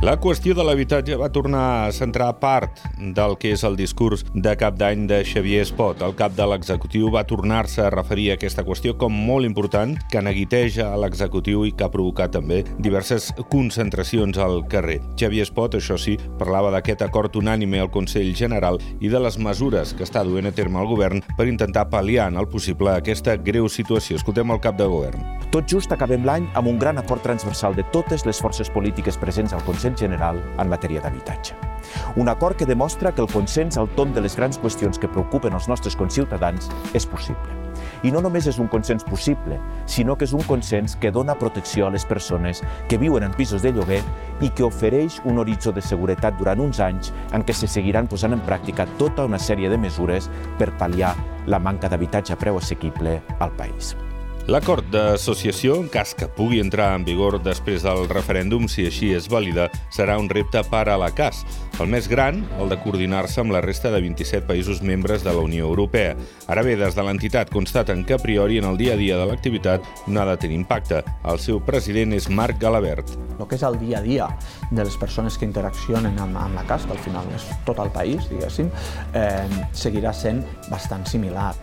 La qüestió de l'habitatge va tornar a centrar part del que és el discurs de cap d'any de Xavier Espot. El cap de l'executiu va tornar-se a referir a aquesta qüestió com molt important, que neguiteja a l'executiu i que ha provocat també diverses concentracions al carrer. Xavier Espot, això sí, parlava d'aquest acord unànime al Consell General i de les mesures que està duent a terme el govern per intentar pal·liar en el possible aquesta greu situació. Escoltem el cap de govern. Tot just acabem l'any amb un gran acord transversal de totes les forces polítiques presents al Consell General en matèria d'habitatge. Un acord que demostra que el consens al tom de les grans qüestions que preocupen els nostres conciutadans és possible. I no només és un consens possible, sinó que és un consens que dona protecció a les persones que viuen en pisos de lloguer i que ofereix un horitzó de seguretat durant uns anys en què se seguiran posant en pràctica tota una sèrie de mesures per pal·liar la manca d'habitatge a preu assequible al país. L'acord d'associació, en cas que pugui entrar en vigor després del referèndum, si així és vàlida, serà un repte per a la CAS. El més gran, el de coordinar-se amb la resta de 27 països membres de la Unió Europea. Ara bé, des de l'entitat constaten que a priori en el dia a dia de l'activitat no ha de tenir impacte. El seu president és Marc Galabert. El que és el dia a dia de les persones que interaccionen amb, amb la CAS, que al final és tot el país, diguéssim, eh, seguirà sent bastant similar.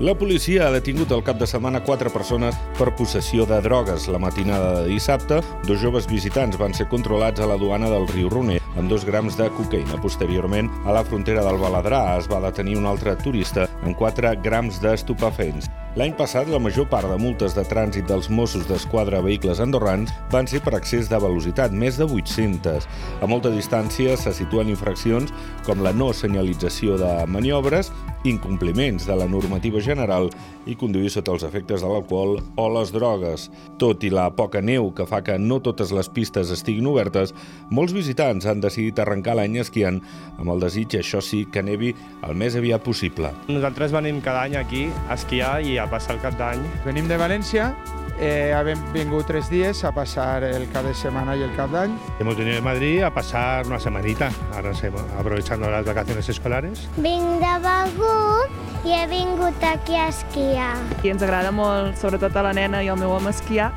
La policia ha detingut el cap de setmana quatre persones per possessió de drogues. La matinada de dissabte, dos joves visitants van ser controlats a la duana del riu Roner amb dos grams de cocaïna. Posteriorment, a la frontera del Baladrà es va detenir un altre turista amb 4 grams d'estupefents. L'any passat, la major part de multes de trànsit dels Mossos d'Esquadra a vehicles andorrans van ser per excés de velocitat, més de 800. A molta distància se situen infraccions com la no senyalització de maniobres, incompliments de la normativa general i conduir sota els efectes de l'alcohol o les drogues. Tot i la poca neu que fa que no totes les pistes estiguin obertes, molts visitants han decidit arrencar l'any esquiant amb el desig, això sí, que nevi el més aviat possible. Nosaltres venim cada any aquí a esquiar i a passar el cap d'any. Venim de València, eh, hem vingut tres dies a passar el cap de setmana i el cap d'any. Hemos venido de Madrid a pasar una semanita, ahora se- aprovechando las vacaciones escolares. Vinc de Begur i he vingut aquí a esquiar. i ens agrada molt, sobretot a la nena i al meu home, esquiar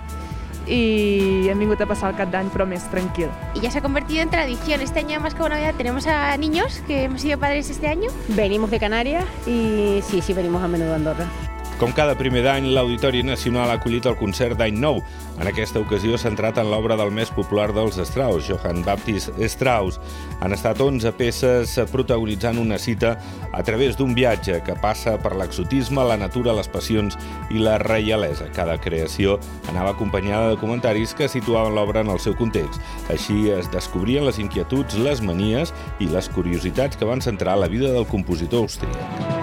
i hem vingut a passar el cap d'any però més tranquil. y ya se ha convertido en tradición. Este año más que una Navidad tenemos a niños que hemos sido padres este año. Venimos de Canarias y sí, sí, venimos a menudo a Andorra. Com cada primer d'any, l'Auditori Nacional ha acollit el concert d'any nou. En aquesta ocasió centrat en l'obra del més popular dels Strauss, Johann Baptist Strauss. Han estat 11 peces protagonitzant una cita a través d'un viatge que passa per l'exotisme, la natura, les passions i la reialesa. Cada creació anava acompanyada de comentaris que situaven l'obra en el seu context. Així es descobrien les inquietuds, les manies i les curiositats que van centrar la vida del compositor austríac.